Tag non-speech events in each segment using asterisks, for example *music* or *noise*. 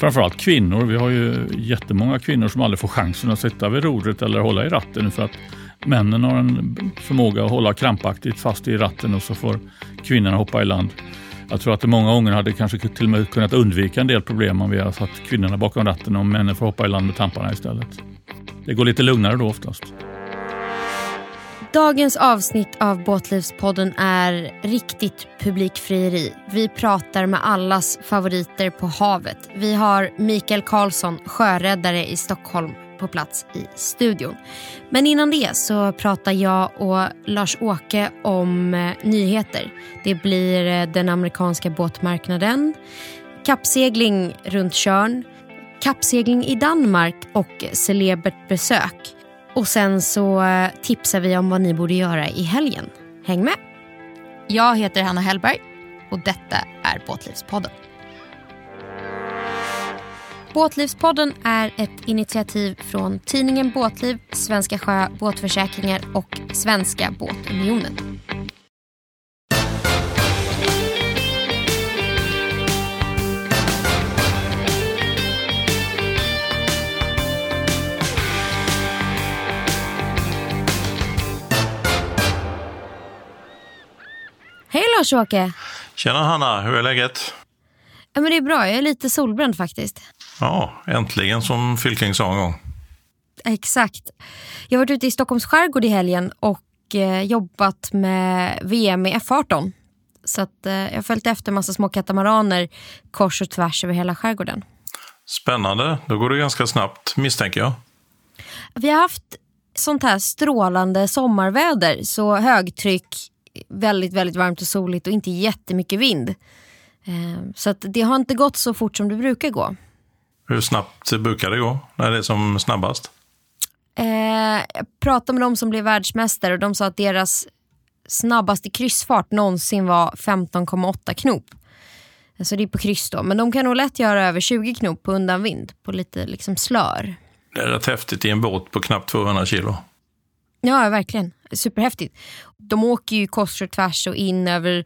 framförallt kvinnor. Vi har ju jättemånga kvinnor som aldrig får chansen att sitta vid rodret eller hålla i ratten för att männen har en förmåga att hålla krampaktigt fast i ratten och så får kvinnorna hoppa i land. Jag tror att det många gånger hade kanske till och med kunnat undvika en del problem om vi hade satt kvinnorna bakom ratten och männen får hoppa i land med tamparna istället. Det går lite lugnare då oftast. Dagens avsnitt av Båtlivspodden är riktigt publikfrieri. Vi pratar med allas favoriter på havet. Vi har Mikael Karlsson, sjöräddare i Stockholm på plats i studion. Men innan det så pratar jag och Lars-Åke om eh, nyheter. Det blir eh, den amerikanska båtmarknaden, kappsegling runt Tjörn, kappsegling i Danmark och celebert besök. Och sen så eh, tipsar vi om vad ni borde göra i helgen. Häng med! Jag heter Hanna Hellberg och detta är Båtlivspodden. Båtlivspodden är ett initiativ från tidningen Båtliv, Svenska Sjö Båtförsäkringar och Svenska Båtunionen. Hej Lars-Åke! Tjena Hanna, hur är läget? Ja, men det är bra, jag är lite solbränd faktiskt. Ja, äntligen som Fylking sa en gång. Exakt. Jag har varit ute i Stockholms skärgård i helgen och eh, jobbat med VM i F18. Så att, eh, jag har följt efter massa små katamaraner kors och tvärs över hela skärgården. Spännande. Då går det ganska snabbt, misstänker jag. Vi har haft sånt här strålande sommarväder. Så högtryck, väldigt, väldigt varmt och soligt och inte jättemycket vind. Eh, så det har inte gått så fort som det brukar gå. Hur snabbt brukar det gå när det är som snabbast? Eh, jag pratade med de som blev världsmästare och de sa att deras snabbaste kryssfart någonsin var 15,8 knop. Så det är på kryss då. Men de kan nog lätt göra över 20 knop på undanvind på lite liksom slör. Det är rätt häftigt i en båt på knappt 200 kilo. Ja, verkligen. Superhäftigt. De åker ju kors och tvärs och in över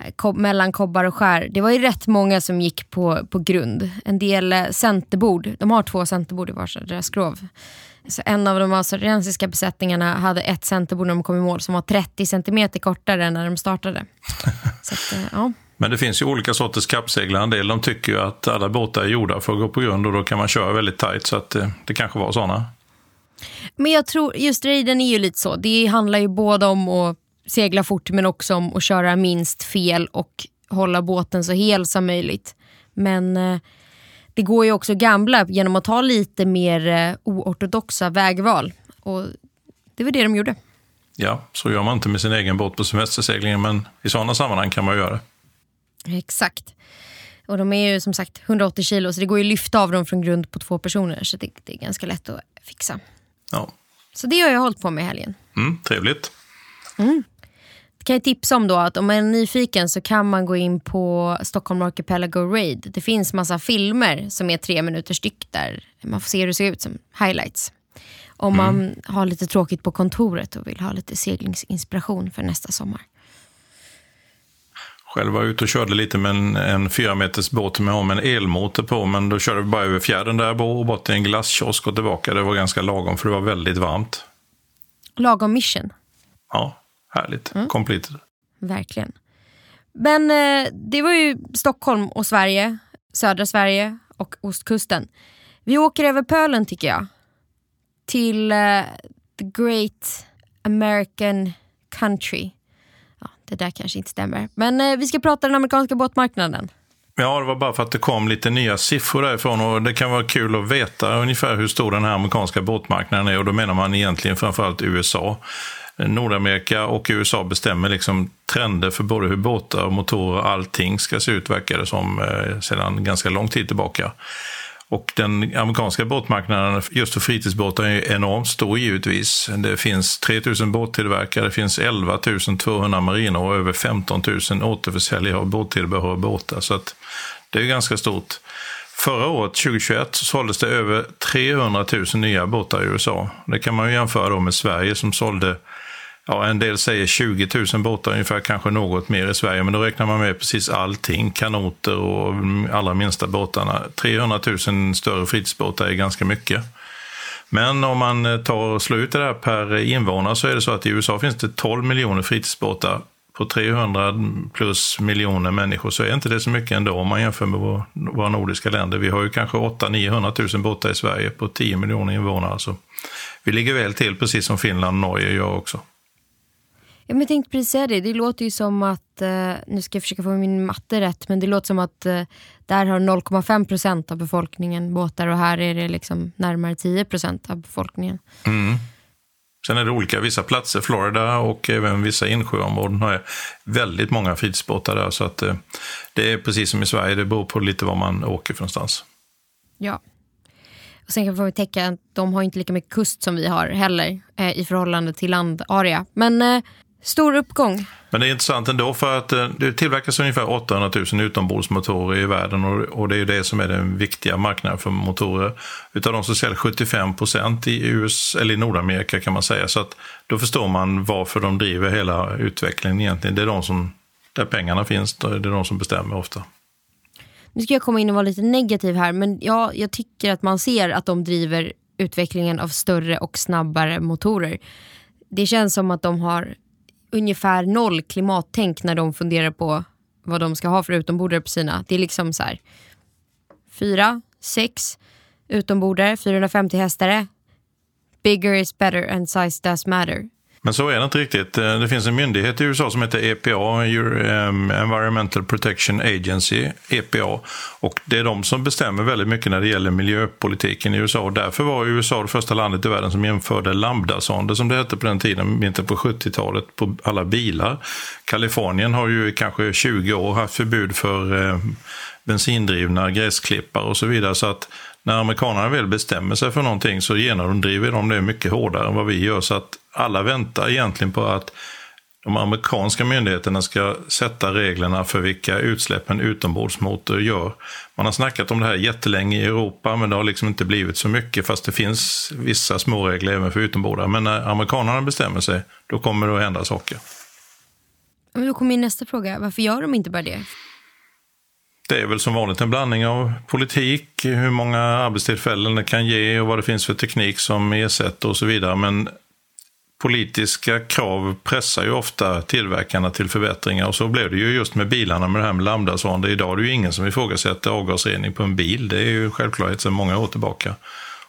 eh, mellan kobbar och skär. Det var ju rätt många som gick på, på grund. En del eh, centerbord. De har två centerbord i varsin deras skrov. Så en av de australiensiska besättningarna hade ett centerbord när de kom i mål som var 30 centimeter kortare än när de startade. *laughs* Att, eh, ja. Men det finns ju olika sorters kappseglare. En del de tycker ju att alla båtar är gjorda för att gå på grund och då kan man köra väldigt tajt. Så att det, det kanske var sådana. Men jag tror, just raiden är ju lite så. Det handlar ju både om att segla fort men också om att köra minst fel och hålla båten så hel som möjligt. Men eh, det går ju också gamla genom att ta lite mer eh, oortodoxa vägval. Och det var det de gjorde. Ja, så gör man inte med sin egen båt på semesterseglingen men i sådana sammanhang kan man göra det. Exakt. Och de är ju som sagt 180 kilo så det går ju att lyfta av dem från grund på två personer så det, det är ganska lätt att fixa. Ja. Så det har jag hållit på med i helgen. Mm, trevligt. Mm. Det kan jag tipsa om då att om man är nyfiken så kan man gå in på Stockholm Archipelago Raid. Det finns massa filmer som är tre minuter styck där man får se hur det ser ut som highlights. Om mm. man har lite tråkigt på kontoret och vill ha lite seglingsinspiration för nästa sommar. Själv var jag ute och körde lite med en, en fyra meters båt med, med en elmotor på, men då körde vi bara över fjärden där och bort till en glasskiosk och tillbaka. Det var ganska lagom för det var väldigt varmt. Lagom mission? Ja, härligt. Mm. Completed. Verkligen. Men eh, det var ju Stockholm och Sverige, södra Sverige och ostkusten. Vi åker över pölen tycker jag. Till eh, the great American country det där kanske inte stämmer. Men eh, vi ska prata den amerikanska båtmarknaden. Ja, det var bara för att det kom lite nya siffror därifrån och det kan vara kul att veta ungefär hur stor den här amerikanska båtmarknaden är och då menar man egentligen framförallt USA. Nordamerika och USA bestämmer liksom trender för både hur båtar, motorer och allting ska se ut, verkar det som, eh, sedan ganska lång tid tillbaka. Och den amerikanska båtmarknaden just för fritidsbåtar är enormt stor givetvis. Det finns 3000 båttillverkare, det finns 11 200 mariner och över 15 000 återförsäljare av båttillbehör och båtar. Så att det är ganska stort. Förra året, 2021, så såldes det över 300 000 nya båtar i USA. Det kan man ju jämföra då med Sverige som sålde ja, en del säger 20 000 båtar ungefär, kanske något mer i Sverige, men då räknar man med precis allting, kanoter och mm, allra minsta båtarna. 300 000 större fritidsbåtar är ganska mycket. Men om man eh, tar och slår ut det där per invånare så är det så att i USA finns det 12 miljoner fritidsbåtar på 300 plus miljoner människor så är inte det så mycket ändå om man jämför med våra nordiska länder. Vi har ju kanske 800-900 000 båtar i Sverige på 10 miljoner invånare. Så vi ligger väl till precis som Finland och Norge gör också. Ja, men jag tänkte precis säga det. Det låter ju som att, eh, nu ska jag försöka få min matte rätt, men det låter som att eh, där har 0,5 procent av befolkningen båtar och här är det liksom närmare 10 procent av befolkningen. Mm. Sen är det olika, vissa platser, Florida och även vissa insjöområden har väldigt många fritidsbåtar där. Så att eh, det är precis som i Sverige, det beror på lite var man åker för någonstans. Ja. Och sen kan vi täcka att de har inte lika mycket kust som vi har heller eh, i förhållande till landarea. Men eh, Stor uppgång. Men det är intressant ändå för att eh, det tillverkas ungefär 800 000 utombordsmotorer i världen och det är det som är den viktiga marknaden för motorer. Utav de så säljs 75 procent i, US, eller i Nordamerika kan man säga. Så att då förstår man varför de driver hela utvecklingen egentligen. Det är de som, där pengarna finns, det är de som bestämmer ofta. Nu ska jag komma in och vara lite negativ här men ja, jag tycker att man ser att de driver utvecklingen av större och snabbare motorer. Det känns som att de har ungefär noll klimattänk när de funderar på vad de ska ha för utombordare på sina. Det är liksom så här fyra, sex utombordare, 450 hästare. Bigger is better and size does matter. Men så är det inte riktigt. Eh, det finns en myndighet i USA som heter EPA, Environmental Protection Agency, EPA. Och det är de som bestämmer väldigt mycket när det gäller miljöpolitiken i USA. Och därför var USA det första landet i världen som införde lambdasonder, som det hette på den tiden, mitten på 70-talet, på alla bilar. Kalifornien har ju kanske 20 år haft förbud för eh, bensindrivna gräsklippare och så vidare. Så att när amerikanerna väl bestämmer sig för någonting så genomdriver de det mycket hårdare än vad vi gör. Så att alla väntar egentligen på att de amerikanska myndigheterna ska sätta reglerna för vilka utsläpp en utombordsmotor gör. Man har snackat om det här jättelänge i Europa, men det har liksom inte blivit så mycket, fast det finns vissa småregler även för utombordare. Men när amerikanerna bestämmer sig, då kommer det att hända saker. Men då kommer min nästa fråga. Varför gör de inte bara det? Det är väl som vanligt en blandning av politik, hur många arbetstillfällen det kan ge och vad det finns för teknik som ersätter och så vidare. Men politiska krav pressar ju ofta tillverkarna till förbättringar och så blev det ju just med bilarna med det här med lambdasonder. Idag är det ju ingen som ifrågasätter avgasrening på en bil. Det är ju självklarhet sedan många år tillbaka.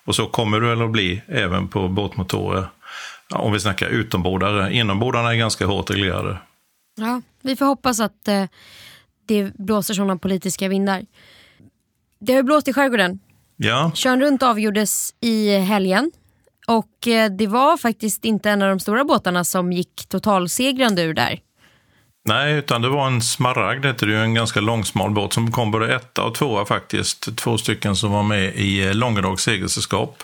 Och så kommer det väl att bli även på båtmotorer. Ja, om vi snackar utombordare. Inombordarna är ganska hårt reglerade. Ja, vi får hoppas att eh, det blåser sådana politiska vindar. Det har blåst i skärgården. Ja. Körn runt avgjordes i helgen. Och eh, det var faktiskt inte en av de stora båtarna som gick totalsegrande ur där. Nej, utan det var en smaragd, hette det ju, en ganska långsmal båt som kom både etta och tvåa faktiskt. Två stycken som var med i eh, Långedags segelsällskap.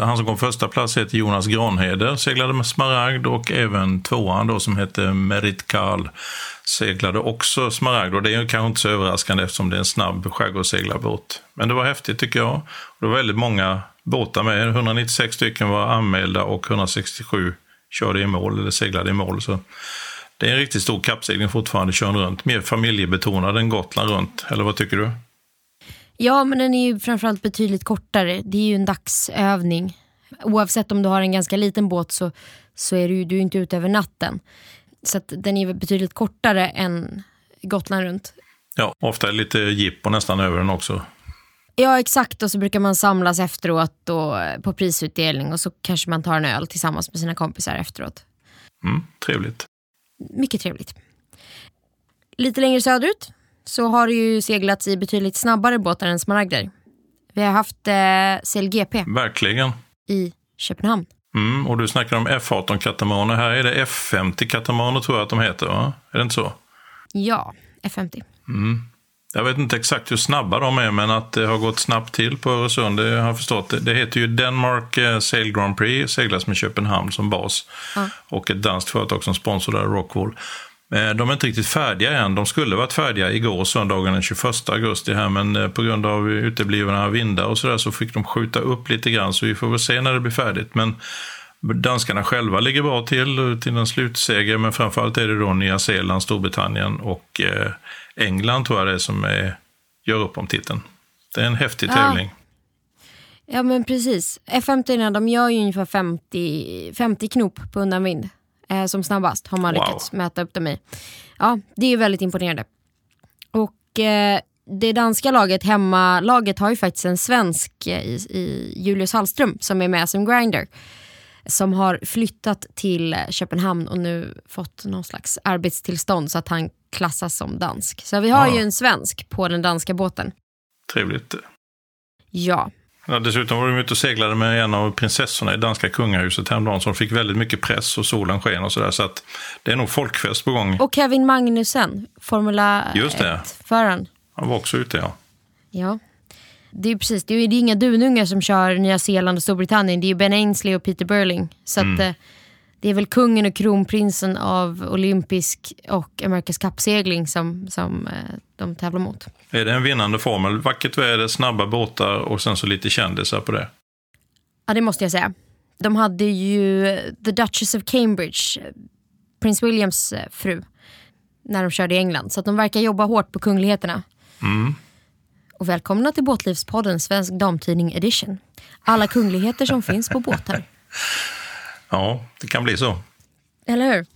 Han som kom första plats heter Jonas Granheder, seglade med smaragd och även tvåan då som hette Merit Karl seglade också smaragd och det är kanske inte så överraskande eftersom det är en snabb skärgårdsseglarbåt. Men det var häftigt tycker jag. Det var väldigt många båtar med. 196 stycken var anmälda och 167 körde i mål eller seglade i mål. Så det är en riktigt stor kappsegling fortfarande, kör runt. Mer familjebetonad än Gotland runt, eller vad tycker du? Ja, men den är ju framförallt betydligt kortare. Det är ju en dagsövning. Oavsett om du har en ganska liten båt så, så är du, du är inte ute över natten. Så den är betydligt kortare än Gotland runt. Ja, ofta är det lite jippo nästan över den också. Ja exakt och så brukar man samlas efteråt och, på prisutdelning och så kanske man tar en öl tillsammans med sina kompisar efteråt. Mm, trevligt. Mycket trevligt. Lite längre söderut så har det ju seglats i betydligt snabbare båtar än smaragder. Vi har haft eh, CLGP. Verkligen. I Köpenhamn. Mm, och du snackar om F18 katamaraner. Här är det F50 katamaraner tror jag att de heter, va? Är det inte så? Ja, F50. Mm. Jag vet inte exakt hur snabba de är, men att det har gått snabbt till på Öresund, det har jag förstått. Det heter ju Denmark eh, Sail Grand Prix, seglas med Köpenhamn som bas. Mm. Och ett danskt företag som sponsor där, Rockwool. Eh, de är inte riktigt färdiga än. De skulle varit färdiga igår, söndagen den 21 augusti här, men eh, på grund av uteblivna vindar och sådär så fick de skjuta upp lite grann, så vi får väl se när det blir färdigt. Men Danskarna själva ligger bra till, till en slutseger, men framförallt är det då Nya Zeeland, Storbritannien och eh, England tror jag det är som är, gör upp om titeln. Det är en häftig Ja. tävling. Ja men precis. F50 de gör ju ungefär 50, 50 knop på undanvind. Eh, som snabbast har man Wow. lyckats mäta upp dem i. Ja, det är ju väldigt imponerande. Och eh, det danska laget, hemmalaget, har ju faktiskt en svensk eh, i, i Julius Hallström som är med som grinder. Som har flyttat till Köpenhamn och nu fått någon slags arbetstillstånd så att han klassas som dansk. Så vi har Ja. ju en svensk på den danska båten. Trevligt. Ja, Ja, dessutom var de ute och seglade med en av prinsessorna i danska kungahuset häromdagen som fick väldigt mycket press och solen sken och sådär. Så att det är nog folkfest på gång. Och Kevin Magnussen, Formula Just det. 1-föraren. Han var också ute, ja. Ja. Det är precis, det är, det är inga dunungar som kör Nya Zeeland och Storbritannien. Det är ju Ben Ainsley och Peter Burling. Så att, eh, det är väl kungen och kronprinsen av olympisk och Amerikas kappsegling som, som eh, de tävlar mot. Är det en vinnande formel? Vackert väder, snabba båtar och sen så lite kändisar på det. Ja, det måste jag säga. De hade ju The Duchess of Cambridge, prins Williams eh, fru, när de körde i England. Så de verkar jobba hårt på kungligheterna. Mm. Och välkomna till Båtlivspodden, Svensk Damtidning Edition. Alla kungligheter som finns på båtar. *laughs* Ja, det kan bli så. Eller hur?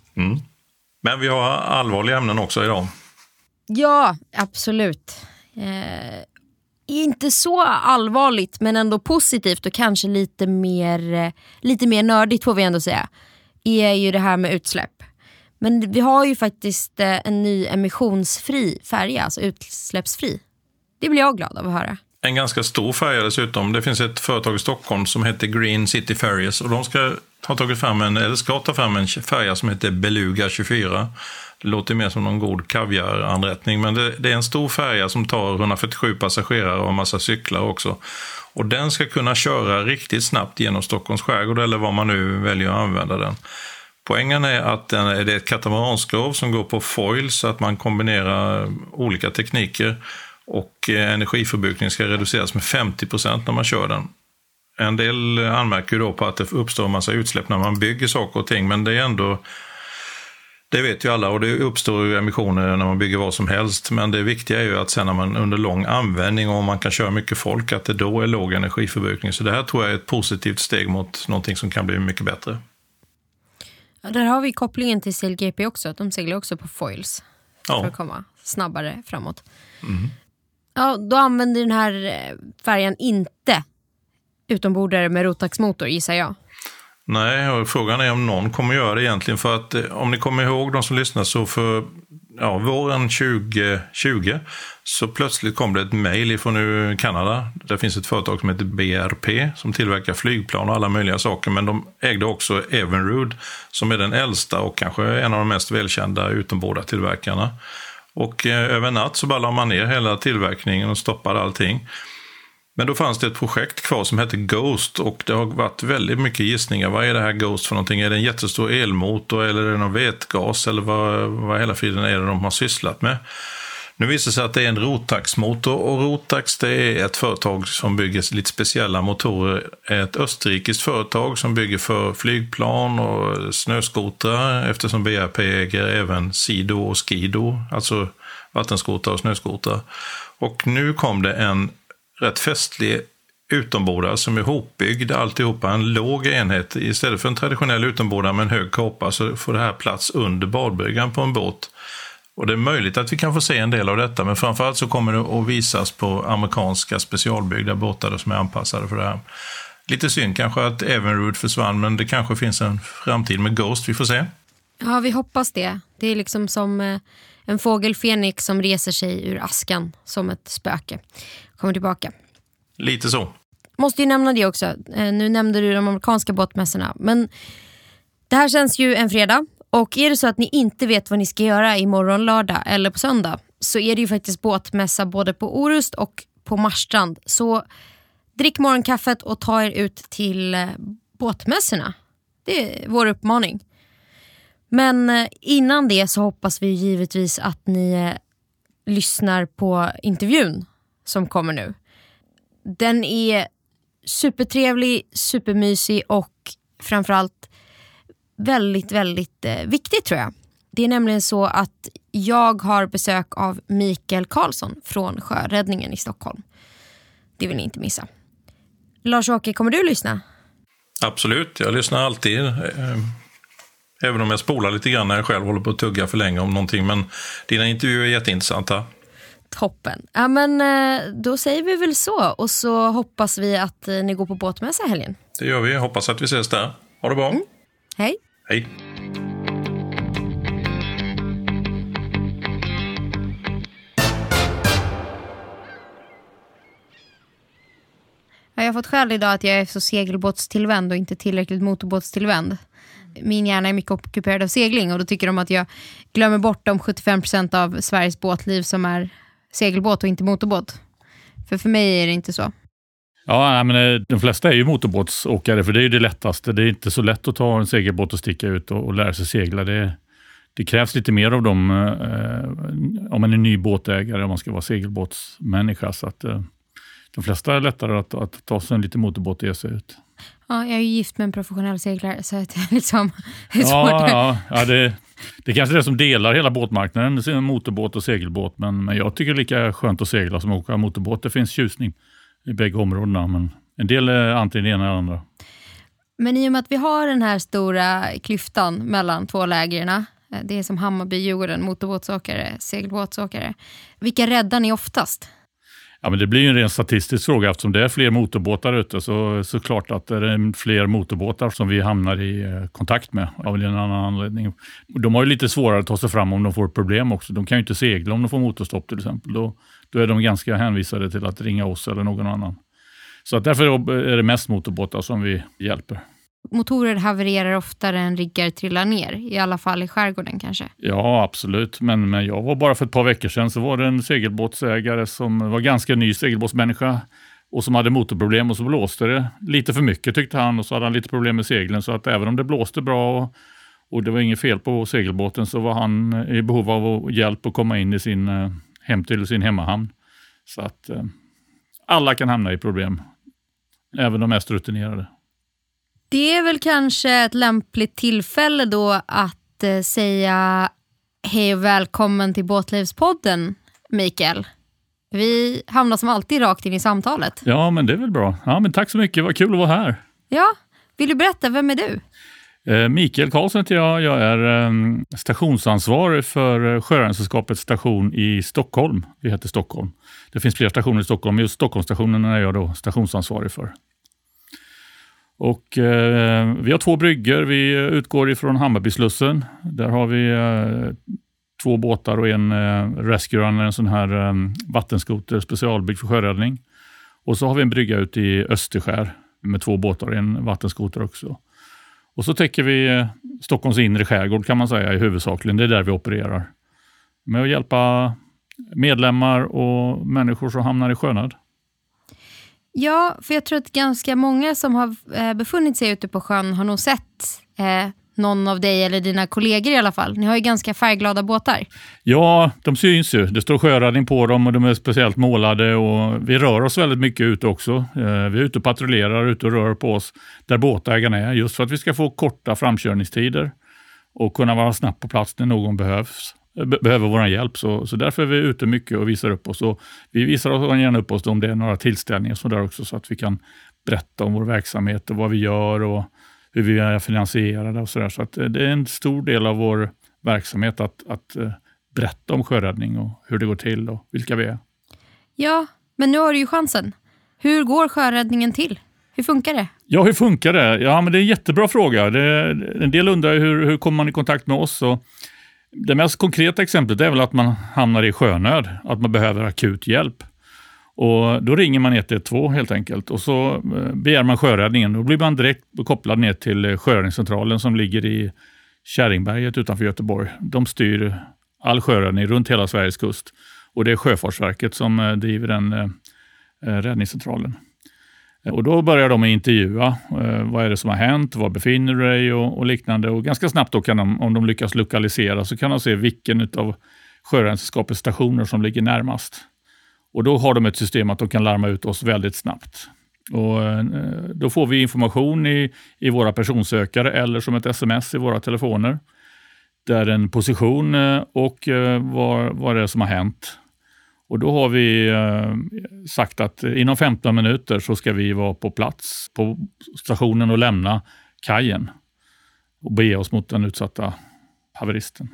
Men vi har allvarliga ämnen också idag. Ja, absolut. Eh, inte så allvarligt, men ändå positivt och kanske lite mer, eh, lite mer nördigt får vi ändå säga. Är ju det här med utsläpp. Men vi har ju faktiskt eh, en ny emissionsfri färja, alltså utsläppsfri. Det blir jag glad av att höra. En ganska stor färja dessutom. Det finns ett företag i Stockholm som heter Green City Ferries och de ska ha tagit fram en, eller ska ta fram en färja som heter Beluga 24. Det låter mer som någon god kaviaranrättning, men det, det är en stor färja som tar 147 passagerare och en massa cyklar också. Och den ska kunna köra riktigt snabbt genom Stockholms skärgård eller vad man nu väljer att använda den. Poängen är att den, det är ett katamaranskrov som går på foil så att man kombinerar olika tekniker och eh, energiförbrukningen ska reduceras med 50 procent när man kör den. En del anmärker då på att det uppstår en massa utsläpp när man bygger saker och ting, men det är ändå det vet ju alla och det uppstår ju emissioner när man bygger vad som helst. Men det viktiga är ju att sen när man under lång användning och om man kan köra mycket folk, att det då är låg energiförbrukning. Så det här tror jag är ett positivt steg mot någonting som kan bli mycket bättre. Ja, där har vi kopplingen till CLGP också. De seglar också på foils för Ja, att komma snabbare framåt. Ja, då använder den här eh, färjan inte utombordare med Rotax-motor gissar jag. nej, och frågan är om någon kommer göra det egentligen. För att eh, om ni kommer ihåg, de som lyssnar, så för ja, våren 2020 så plötsligt kom det ett mejl från eh, Kanada. Det finns ett företag som heter BRP som tillverkar flygplan och alla möjliga saker. Men de ägde också Evinrude som är den äldsta och kanske en av de mest välkända utombordartillverkarna. Och eh, över en natt så bara la man ner hela tillverkningen och stoppade allting. Men då fanns det ett projekt kvar som hette Ghost och det har varit väldigt mycket gissningar. Vad är det här Ghost för någonting? Är det en jättestor elmotor eller är det någon vätgas eller vad, vad hela friden är det de har sysslat med? Nu visar det sig att det är en Rotax-motor och Rotax det är ett företag som bygger lite speciella motorer. Ett österrikiskt företag som bygger för flygplan och snöskotrar eftersom BRP äger även Sido och Skido, alltså vattenskotrar och snöskotrar. Och nu kom det en rätt festlig utombordare som är hopbyggd alltihopa, en låg enhet. Istället för en traditionell utombordare med en hög kåpa så får det här plats under badbryggan på en båt. Och det är möjligt att vi kan få se en del av detta, men framförallt så kommer det att visas på amerikanska specialbyggda båtar som är anpassade för det här. Lite synd kanske att Evinrude försvann, men det kanske finns en framtid med Ghost, vi får se. Ja, vi hoppas det. Det är liksom som eh, en fågel Fenix som reser sig ur askan som ett spöke. Kommer tillbaka. Lite så. Måste ju nämna det också. Eh, nu nämnde du de amerikanska båtmässorna. Men det här känns ju en fredag. Och är det så att ni inte vet vad ni ska göra imorgon lördag eller på söndag så är det ju faktiskt båtmässa både på Orust och på Marstrand. Så drick morgonkaffet och ta er ut till eh, båtmässorna. Det är vår uppmaning. Men eh, innan det så hoppas vi givetvis att ni eh, lyssnar på intervjun som kommer nu. Den är supertrevlig, supermysig och framförallt väldigt, väldigt eh, viktigt tror jag. Det är nämligen så att jag har besök av Mikael Karlsson från Sjöräddningen i Stockholm. Det vill ni inte missa. Lars-Åke, kommer du lyssna? Absolut, jag lyssnar alltid. Eh, även om jag spolar lite grann när jag själv håller på att tugga för länge om någonting. Men dina intervjuer är jätteintressanta. Toppen. Ja, men, eh, då säger vi väl så och så hoppas vi att eh, ni går på båtmässa i helgen. Det gör vi. Hoppas att vi ses där. Ha det bra. Mm. Hej. Hej. Jag har fått skäll idag att jag är så segelbåtstillvänd och inte tillräckligt motorbåtstillvänd. Min hjärna är mycket ockuperad av segling och då tycker de att jag glömmer bort de 75% av Sveriges båtliv som är segelbåt och inte motorbåt. För för mig är det inte så. Ja, men eh, de flesta är ju motorbåtsåkare för det är ju det lättaste. Det är inte så lätt att ta en segelbåt och sticka ut och, och lära sig segla. Det, det, krävs lite mer av dem eh, om man är ny båtägare om man ska vara segelbåtsmänniska. Så att, eh, de flesta är lättare att, att ta sig en liten motorbåt och ge sig ut. Ja, jag är ju gift med en professionell seglare så det är *laughs* liksom det är svårt. Ja, ja, ja det, det är kanske är det som delar hela båtmarknaden, motorbåt och segelbåt. Men, men jag tycker det är lika skönt att segla som att åka motorbåt. Det finns tjusning i bägge områdena. Men en del är antingen det ena eller det andra. Men i och med att vi har den här stora klyftan mellan två lägren. Eh, det är som Hammarby, Djurgården, motorbåtsåkare, segelbåtsåkare. Vilka räddar ni oftast? Ja, men det blir ju en ren statistisk fråga eftersom det är fler motorbåtar ute så, så klart att det är fler motorbåtar som vi hamnar i eh, kontakt med av en annan anledning. De har ju lite svårare att ta sig fram om de får problem också. De kan ju inte segla om de får motorstopp till exempel. Då, då är de ganska hänvisade till att ringa oss eller någon annan. Så att därför är det mest motorbåtar som vi hjälper. Motorer havererar oftare än riggar trillar ner, i alla fall i skärgården kanske? Ja, absolut. Men, men jag var bara för ett par veckor sedan så var det en segelbåtsägare som var ganska ny segelbåtsmänniska och som hade motorproblem och så blåste det lite för mycket tyckte han och så hade han lite problem med seglen så att även om det blåste bra och, och det var inget fel på segelbåten så var han i behov av hjälp att komma in i sin, eh, hem till sin hemmahamn. Så att eh, alla kan hamna i problem, även de mest rutinerade. Det är väl kanske ett lämpligt tillfälle då att eh, säga hej och välkommen till Båtlivspodden, Mikael. Vi hamnar som alltid rakt in i samtalet. Ja, men det är väl bra. Ja, men tack så mycket, vad kul att vara här. Ja, vill du berätta, vem är du? Eh, Mikael Karlsson heter jag. Jag är ehm, stationsansvarig för eh, Sjöräddningssällskapets station i Stockholm. Vi heter Stockholm. Det finns flera stationer i Stockholm, men just Stockholmsstationen är jag då stationsansvarig för. Och, eh, vi har två bryggor. Vi eh, utgår ifrån Hammarbyslussen. Där har vi eh, två båtar och en eh, Rescue Runner, en sån här eh, vattenskoter specialbyggd för sjöräddning. Och så har vi en brygga ute i Österskär med två båtar och en vattenskoter också. Och så täcker vi eh, Stockholms inre skärgård kan man säga i huvudsakligen. Det är där vi opererar. Med att hjälpa medlemmar och människor som hamnar i sjönöd. Ja, för jag tror att ganska många som har eh, befunnit sig ute på sjön har nog sett eh, någon av dig eller dina kollegor i alla fall. Ni har ju ganska färgglada båtar. Ja, de syns ju. Det står sjöräddning på dem och de är speciellt målade. och Vi rör oss väldigt mycket ute också. Eh, vi är ute och patrullerar, ute och rör på oss där båtägarna är, just för att vi ska få korta framkörningstider och kunna vara snabbt på plats när någon behövs eh, behöver vår hjälp. Så, så därför är vi ute mycket och visar upp oss. Och vi visar oss gärna upp oss om det är några tillställningar så där också, så att vi kan berätta om vår verksamhet och vad vi gör och hur vi är finansierade och så där. Så att det är en stor del av vår verksamhet att, att eh, berätta om sjöräddning och hur det går till och vilka vi är. Ja, men nu har du ju chansen. Hur går sjöräddningen till? Hur funkar det? Ja, hur funkar det? Ja, men det är en jättebra fråga. Det, en del undrar hur, hur kommer man i kontakt med oss? Och det mest konkreta exemplet är väl att man hamnar i sjönöd, att man behöver akut hjälp. Och Då ringer man 112 helt enkelt och så eh, begär man sjöräddningen. Då blir man direkt kopplad ner till eh, sjöräddningscentralen som ligger i Kärringberget utanför Göteborg. De styr all sjöräddning runt hela Sveriges kust och det är Sjöfartsverket som eh, driver den räddningscentralen. Och Då börjar de intervjua. Vad är det som har hänt? Var befinner du dig? Och, och liknande. Och ganska snabbt då kan de, om de lyckas lokalisera, så kan de se vilken av Sjöräddningssällskapets stationer som ligger närmast. Och Då har de ett system att de kan larma ut oss väldigt snabbt. Och eh, då får vi information i, i våra personsökare eller som ett sms i våra telefoner. Där en position eh, och eh, vad, vad det är som har hänt. Och då har vi sagt att inom 15 minuter så ska vi vara på plats på stationen och lämna kajen och bege oss mot den utsatta haveristen.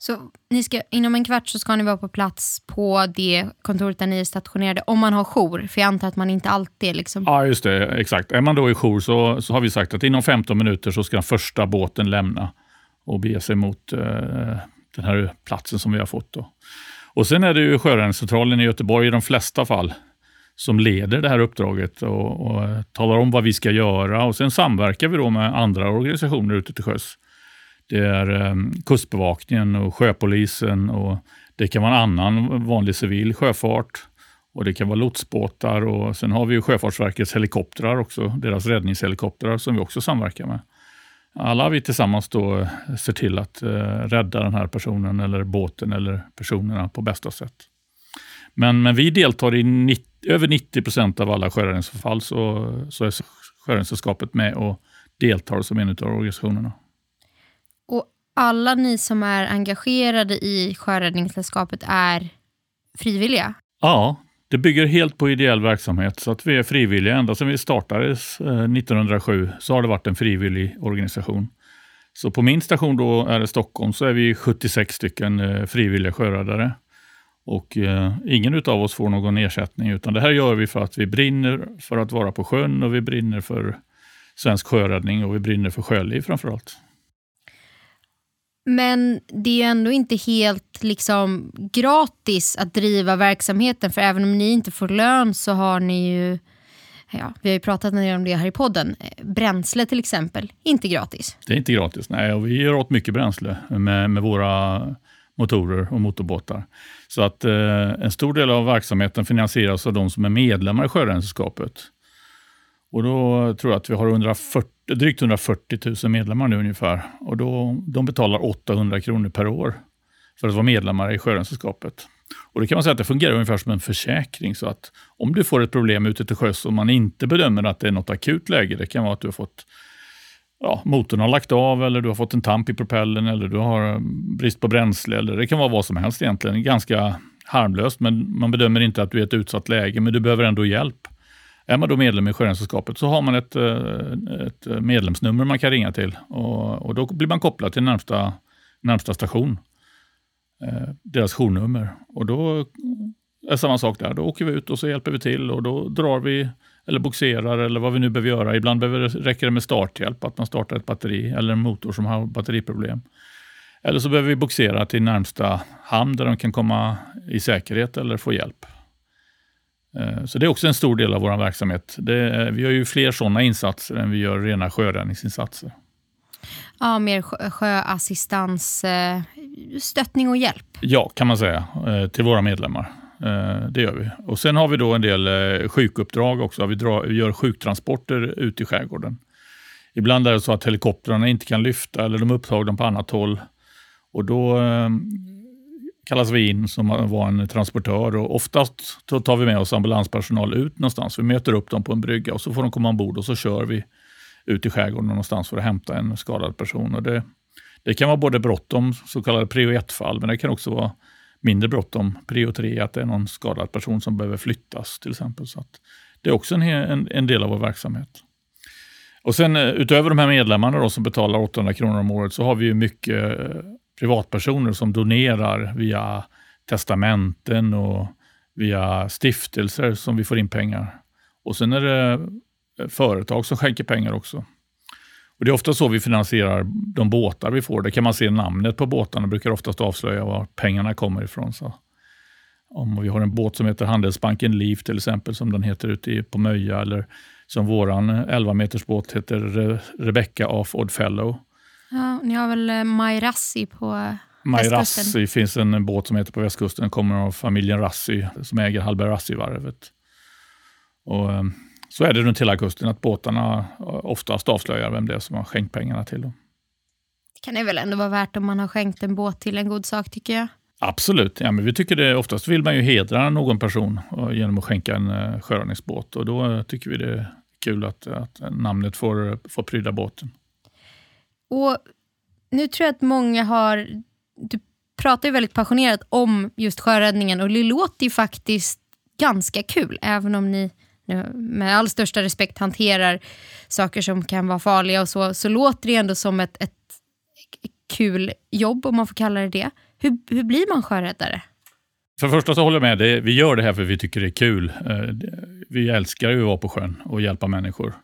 Så ni ska, inom en kvart så ska ni vara på plats på det kontoret där ni är stationerade, om man har jour? För jag antar att man inte alltid är liksom... Ja, just det. Exakt. Är man då i jour så, så har vi sagt att inom 15 minuter så ska den första båten lämna och bege sig mot eh, den här platsen som vi har fått. Då. Och Sen är det ju Sjöräddningscentralen i Göteborg i de flesta fall som leder det här uppdraget och, och, eh, talar om vad vi ska göra. och Sen samverkar vi då med andra organisationer ute till sjöss det är ehm, Kustbevakningen och Sjöpolisen och det kan vara en annan vanlig civil sjöfart och det kan vara lotsbåtar och sen har vi Sjöfartsverkets helikoptrar också, deras räddningshelikoptrar som vi också samverkar med. Alla vi tillsammans då eh, ser till att eh, rädda den här personen eller båten eller personerna på bästa sätt. Men, men vi deltar i 90, över 90 procent av alla sjöräddningsfall så, så är Sjöräddningssällskapet med och deltar som en av organisationerna alla ni som är engagerade i Sjöräddningssällskapet är frivilliga? Ja, det bygger helt på ideell verksamhet så att vi är frivilliga. Ända sedan vi startades eh, 1907 så har det varit en frivillig organisation. Så på min station då är det Stockholm så är vi 76 stycken eh, frivilliga sjöräddare. Och eh, ingen av oss får någon ersättning utan det här gör vi för att vi brinner för att vara på sjön och vi brinner för svensk sjöräddning och vi brinner för sjöliv framför allt. Men det är ändå inte helt liksom, gratis att driva verksamheten för även om ni inte får lön så har ni ju, ja, vi har ju pratat en del om det här i podden, bränsle till exempel, inte gratis. Det är inte gratis, nej och vi gör åt mycket bränsle med, med våra motorer och motorbåtar. Så att eh, en stor del av verksamheten finansieras av de som är medlemmar i Sjöräddningssällskapet. Och då tror jag att vi har 140, drygt 140 000 medlemmar nu ungefär. Och då, de betalar 800 kronor per år för att vara medlemmar i Sjöräddningssällskapet. Och det kan man säga att det fungerar ungefär som en försäkring. Så att om du får ett problem ute till sjöss och man inte bedömer att det är något akut läge, det kan vara att du har fått ja, motorn har lagt av eller du har fått en tamp i propellen eller du har eh, brist på bränsle. eller Det kan vara vad som helst egentligen. Ganska harmlöst, men man bedömer inte att du är i ett utsatt läge, men du behöver ändå hjälp. Är man då medlem i Sjöräddningssällskapet så har man ett, eh, ett medlemsnummer man kan ringa till och, och då blir man kopplad till närmsta, närmsta station. Eh, deras journummer. Och då är samma sak där. Då åker vi ut och så hjälper vi till och då drar vi eller boxerar eller vad vi nu behöver göra. Ibland behöver det, räcker det med starthjälp, att man startar ett batteri eller en motor som har batteriproblem. Eller så behöver vi boxera till närmsta hamn där de kan komma i säkerhet eller få hjälp. Eh, så det är också en stor del av vår verksamhet. Det, vi gör ju fler sådana insatser än vi gör rena sjöräddningsinsatser. Ja, mer sjöassistans, eh, stöttning och hjälp. Ja, kan man säga, eh, till våra medlemmar. Det gör vi. Och Sen har vi då en del sjukuppdrag också. Vi, drar, vi gör sjuktransporter ut i skärgården. Ibland är det så att helikoptrarna inte kan lyfta eller de är upptagna på annat håll. Och Då kallas vi in som var en transportör och oftast tar vi med oss ambulanspersonal ut någonstans. Vi möter upp dem på en brygga och så får de komma ombord och så kör vi ut i skärgården någonstans för att hämta en skadad person. Och det, det kan vara både bråttom, så kallade prio 1-fall, men det kan också vara mindre bråttom, prio 3, att det är någon skadad person som behöver flyttas till exempel. Så det är också en, en, en, del av vår verksamhet. Och sen eh, utöver de här medlemmarna då, som betalar 800 kronor om året så har vi mycket eh, privatpersoner som donerar via testamenten och via stiftelser som vi får in pengar. Och sen är det eh, företag som skänker pengar också. Och Det är ofta så vi finansierar de båtar vi får. Det kan man se namnet på båtarna brukar oftast avslöja var pengarna kommer ifrån. Så om vi har en båt som heter Handelsbanken Liv till exempel, som den heter ute på Möja, eller som vår 11 meters båt heter Rebecca of Oddfellow, Ja, ni har väl eh, Maj Rassi på Maj Rassi finns en båt som heter på västkusten. Den kommer av familjen Rassi som äger Hallberg Rassi-varvet. Och, eh, så är det runt hela kusten att båtarna oftast avslöjar vem det är som har skänkt pengarna till dem. Det kan det väl ändå vara värt om man har skänkt en båt till en god sak tycker jag. Absolut. Ja, men vi tycker det, oftast vill man ju hedra någon person genom att skänka en sjöräddningsbåt. Och då tycker vi det är kul att, att namnet får, får pryda båten. Och nu tror jag att många har... Du pratar ju väldigt passionerat om just sjöräddningen och det låter ju faktiskt ganska kul, även om ni med all största respekt hanterar saker som kan vara farliga och så, så låter det ändå som ett, ett kul jobb, om man får kalla det det. Hur, hur blir man sjöräddare? För det första så håller jag med, det, vi gör det här för vi tycker det är kul. Eh, vi älskar ju att vara på sjön och hjälpa människor.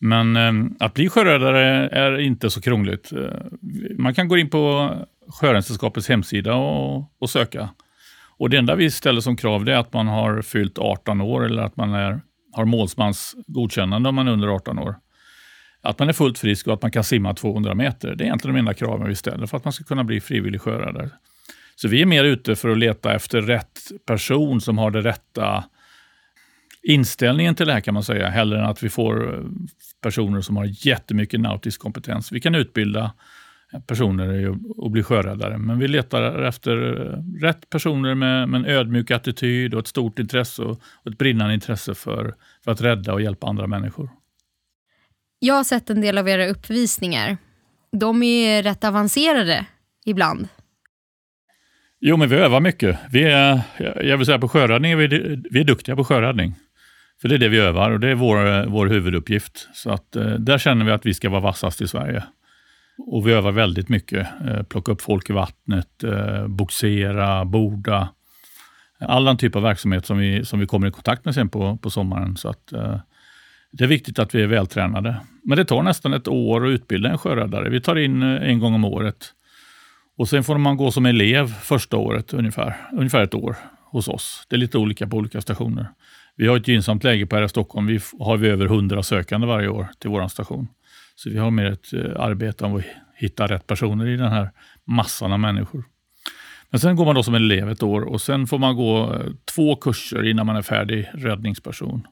Men eh, att bli sjöräddare är inte så krångligt. Eh, man kan gå in på Sjöräddningssällskapets hemsida och, och, söka. Och Det enda vi ställer som krav är att man har fyllt 18 år eller att man är, har målsmans godkännande om man är under 18 år. Att man är fullt frisk och att man kan simma 200 meter. Det är egentligen de enda kraven vi ställer för att man ska kunna bli frivillig sjöräddare. Så vi är mer ute för att leta efter rätt person som har det rätta inställningen till det här kan man säga, hellre än att vi får eh, personer som har jättemycket nautisk kompetens. Vi kan utbilda personer och bli sjöräddare, men vi letar efter eh, rätt personer med, med en ödmjuk attityd och ett stort intresse och ett brinnande intresse för, för att rädda och hjälpa andra människor. Jag har sett en del av era uppvisningar. De är rätt avancerade ibland. Jo, men vi övar mycket. Vi är, jag vill säga på sjöräddning är vi, vi är duktiga på sjöräddning. För det är det vi övar och det är vår, vår huvuduppgift. Så att, eh, där känner vi att vi ska vara vassast i Sverige. Och vi övar väldigt mycket. Eh, plocka upp folk i vattnet, eh, boxera, borda. All den typ av verksamhet som vi, som vi kommer i kontakt med sen på, på sommaren. Så att, eh, det är viktigt att vi är vältränade. Men det tar nästan ett år att utbilda en sjöräddare. Vi tar in eh, en gång om året. Och Sen får man gå som elev första året, ungefär, ungefär ett år hos oss. Det är lite olika på olika stationer. Vi har ett gynnsamt läge på RF Stockholm. Vi har vi över 100 sökande varje år till vår station. Så vi har mer ett eh, arbete om att hitta rätt personer i den här massan av människor. Men sen går man då som elev ett år och sen får man gå eh, två kurser innan man är färdig räddningsperson.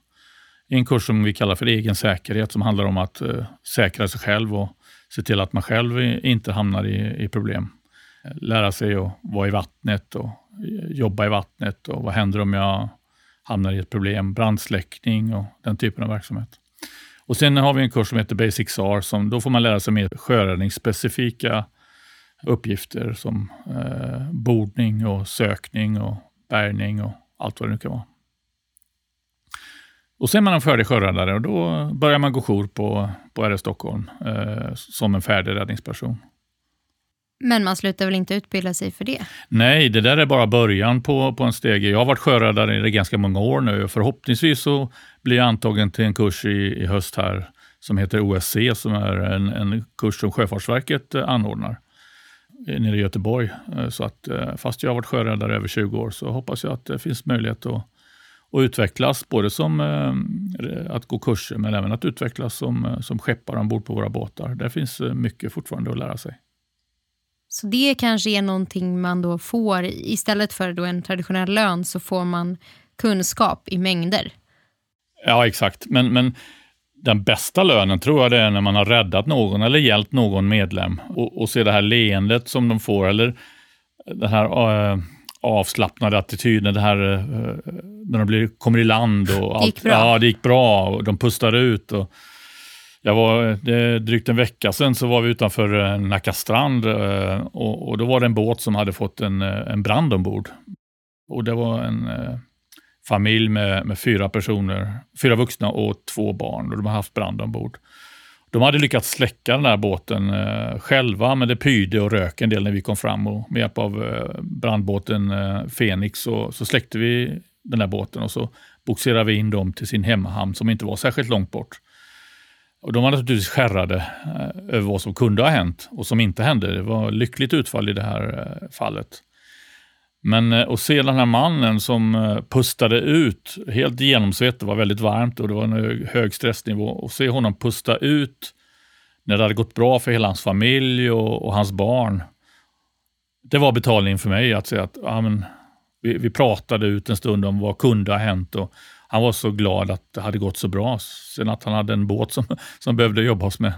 En kurs som vi kallar för egen säkerhet som handlar om att eh, säkra sig själv och se till att man själv inte hamnar i, i problem. Lära sig att vara i vattnet och jobba i vattnet och vad händer om jag hamnar i ett problem, brandsläckning och den typen av verksamhet. Och Sen har vi en kurs som heter Basic SAR, som då får man lära sig mer sjöräddningsspecifika uppgifter som eh, bordning och sökning och bärgning och allt vad det nu kan vara. Och sen är man en färdig sjöräddare och då börjar man gå jour på, på RS Stockholm eh, som en färdig räddningsperson. Men man slutar väl inte utbilda sig för det? Nej, det där är bara början på, på en stege. Jag har varit sjöräddare i ganska många år nu och förhoppningsvis så blir jag antagen till en kurs i, i höst här som heter OSC, som är en, en kurs som Sjöfartsverket eh, anordnar eh, nere i Göteborg. Eh, så att, fast jag har varit sjöräddare över 20 år så hoppas jag att det finns möjlighet att, att utvecklas, både som att gå kurser men även att utvecklas som, som skeppare ombord på våra båtar. Där finns mycket fortfarande att lära sig. Så det kanske är någonting man då får, istället för då en traditionell lön så får man kunskap i mängder. Ja, exakt. Men, men den bästa lönen tror jag det är när man har räddat någon eller hjälpt någon medlem och, och se det här leendet som de får eller den här äh, avslappnade attityden, det här äh, när de blir, kommer i land och allt. Det gick bra. Ja, det gick bra och de pustar ut. Och, jag var, det, drygt en vecka sedan så var vi utanför eh, Nacka strand eh, och, och, då var det en båt som hade fått en, eh, en brand ombord. Och det var en eh, familj med, med fyra personer, fyra vuxna och två barn och de har haft brand ombord. De hade lyckats släcka den här båten eh, själva, men det pyrde och rök en del när vi kom fram. Och med hjälp av eh, brandbåten eh, Fenix så, så släckte vi den här båten och så boxerade vi in dem till sin hemmahamn som inte var särskilt långt bort. Och de var naturligtvis skärrade eh, över vad som kunde ha hänt och som inte hände. Det var lyckligt utfall i det här eh, fallet. Men eh, att se den här mannen som pustade ut, helt genomsvett, det var väldigt varmt och det var en hög stressnivå. Och se honom pusta ut när det hade gått bra för hela hans familj och, och hans barn. Det var betalningen för mig att säga att ja, men, vi, vi, pratade ut en stund om vad kunde ha hänt och han var så glad att det hade gått så bra. Sen att han hade en båt som, *laughs* som behövde jobbas med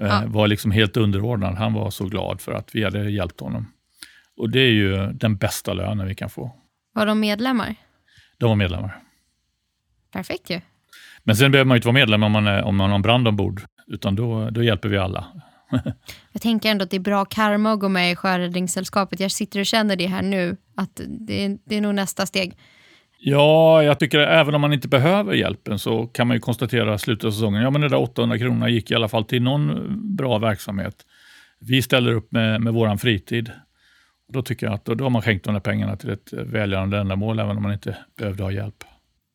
eh, ja. var liksom helt underordnad. Han var så glad för att vi hade hjälpt honom. Och det är ju den bästa lönen vi kan få. Var de medlemmar? De var medlemmar. Perfekt ju. Men sen behöver man ju inte vara medlem om man, är, om man har en brand ombord, utan då, då hjälper vi alla. *laughs* Jag tänker ändå att det är bra karma att gå med i Sjöräddningssällskapet. Jag sitter och känner det här nu, att det det är nog nästa steg. Ja, jag tycker att även om man inte behöver hjälpen så kan man ju konstatera slutet av säsongen, ja men de där 800 kronorna gick i alla fall till någon bra verksamhet. Vi ställer upp med, med våran fritid. Då tycker jag att då, då har man skänkt de där pengarna till ett välgörande ändamål, även om man inte behövde ha hjälp.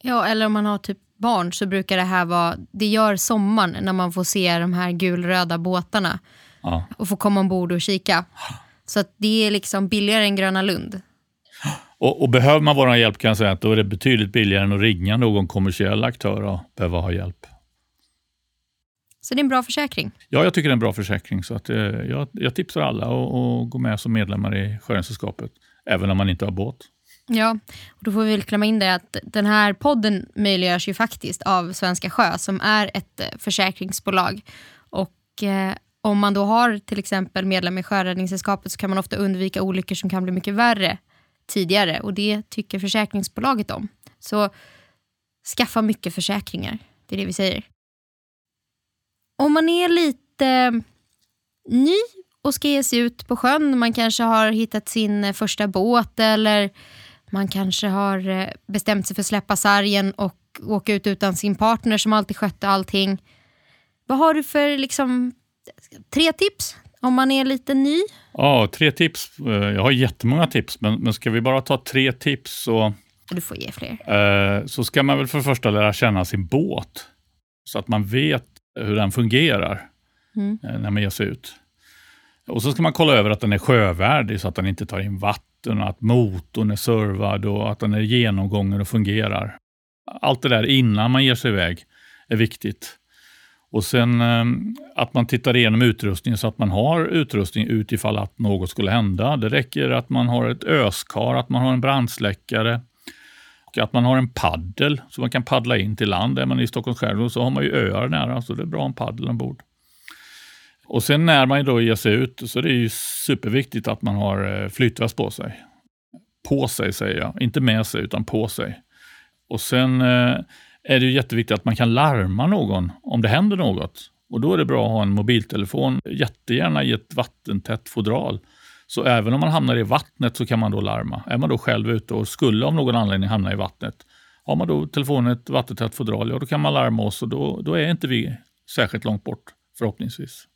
Ja, eller om man har typ barn så brukar det här vara, det gör sommaren när man får se de här gulröda båtarna Ja. och får komma ombord och kika. Så att det är liksom billigare än Gröna Lund. Och, och behöver man vår hjälp kan jag säga att då är det betydligt billigare än att ringa någon kommersiell aktör och behöva ha hjälp. Så det är en bra försäkring. Ja, jag tycker det är en bra försäkring. Så att, eh, jag, jag tipsar alla att gå med som medlemmar i Sjöräddningssällskapet, även om man inte har båt. Ja, och då får vi väl klämma in det att den här podden möjliggörs ju faktiskt av Svenska Sjö som är ett eh, försäkringsbolag. Och eh, om man då har till exempel medlem i Sjöräddningssällskapet så kan man ofta undvika olyckor som kan bli mycket värre tidigare och det tycker försäkringsbolaget om. Så skaffa mycket försäkringar, det är det vi säger. Om man är lite eh, ny och ska ge sig ut på sjön, man kanske har hittat sin eh, första båt eller man kanske har eh, bestämt sig för att släppa sargen och åka ut utan sin partner som alltid skötte allting. Vad har du för liksom, tre tips om man är lite ny? Ja, tre tips. Eh, Jag har jättemånga tips, men, men ska vi bara ta tre tips så, Du får ge fler. eh, så ska man väl för det första lära känna sin båt. Så att man vet hur den fungerar Mm. eh, när man ger sig ut. Och så ska man kolla över att den är sjövärdig så att den inte tar in vatten, och att motorn är servad och att den är genomgången och fungerar. Allt det där innan man ger sig iväg är viktigt. Och sen ehm, att man tittar igenom utrustningen så att man har utrustning utifall att något skulle hända. Det räcker att man har ett öskar, att man har en brandsläckare och att man har en paddel så man kan paddla in till land. Är man i Stockholms skärgård så har man ju öar nära så det är bra en paddel ombord. Och sen när man då ger sig ut så är det ju superviktigt att man har eh, flytväst på sig. På sig säger jag, inte med sig utan på sig. Och sen eh, är det ju jätteviktigt att man kan larma någon om det händer något. Och då är det bra att ha en mobiltelefon, jättegärna i ett vattentätt fodral. Så även om man hamnar i vattnet så kan man då larma. Är man då själv ute och skulle av någon anledning hamna i vattnet, har man då telefonen i ett vattentätt fodral, ja då kan man larma oss och då, då är inte vi särskilt långt bort förhoppningsvis.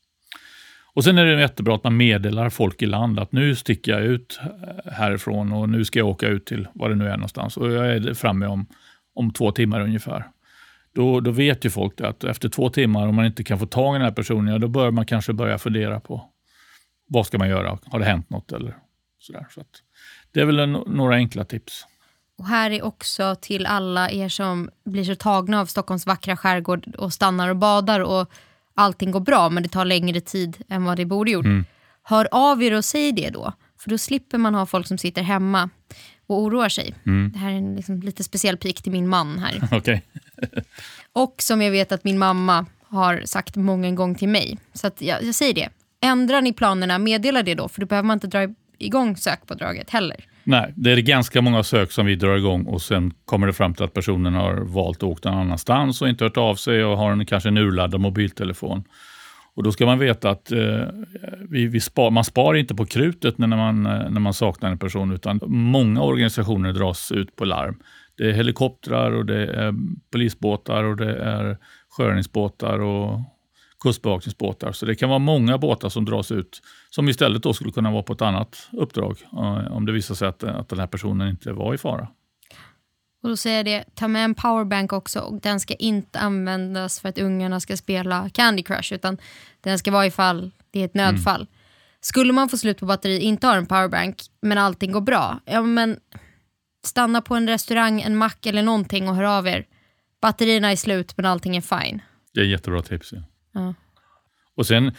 Och Sen är det jättebra att man meddelar folk i land att nu sticker jag ut eh, härifrån och nu ska jag åka ut till var det nu är någonstans och jag är framme om, om två timmar ungefär. Då, då vet ju folk att efter två timmar, om man inte kan få tag i den här personen, ja, då bör man kanske börja fundera på vad ska man göra? Har det hänt något? Eller sådär. Så att, det är väl en, några enkla tips. Och här är också till alla er som blir så tagna av Stockholms vackra skärgård och stannar och badar och allting går bra men det tar längre tid än vad det borde gjort. Hör av er och säg det då. För då slipper man ha folk som sitter hemma och oroar sig. Det här är en liksom lite speciell pik till min man här. *laughs* Okej. Och som jag vet att min mamma har sagt många gånger till mig. Så jag, jag säger det. Ändrar ni planerna, meddela det då. För då behöver man inte dra igång sökpådraget heller. Nej, det är ganska många sök som vi drar igång och sen kommer det fram till att personen har valt att åka någon annanstans och inte hört av sig och har en, kanske en urladdad mobiltelefon. Och då ska man veta att eh, vi, vi spar, man spar inte på krutet när man, eh, när man saknar en person, utan många organisationer dras ut på larm. Det är helikoptrar och det är polisbåtar och det är sjöräddningsbåtar och kustbevakningsbåtar. Så det kan vara många båtar som dras ut som istället då skulle kunna vara på ett annat uppdrag eh, om det visar sig att, att den här personen inte var i fara. Och då säger det, ta med en powerbank också och den ska inte användas för att ungarna ska spela Candy Crush utan den ska vara ifall det är ett nödfall. Skulle man få slut på batteri, inte har en powerbank men allting går bra, ja men stanna på en restaurang, en mack eller någonting och hör av er. Batterierna är slut men allting är fine. Det är jättebra tips. Ja. Ja. Och sen eh,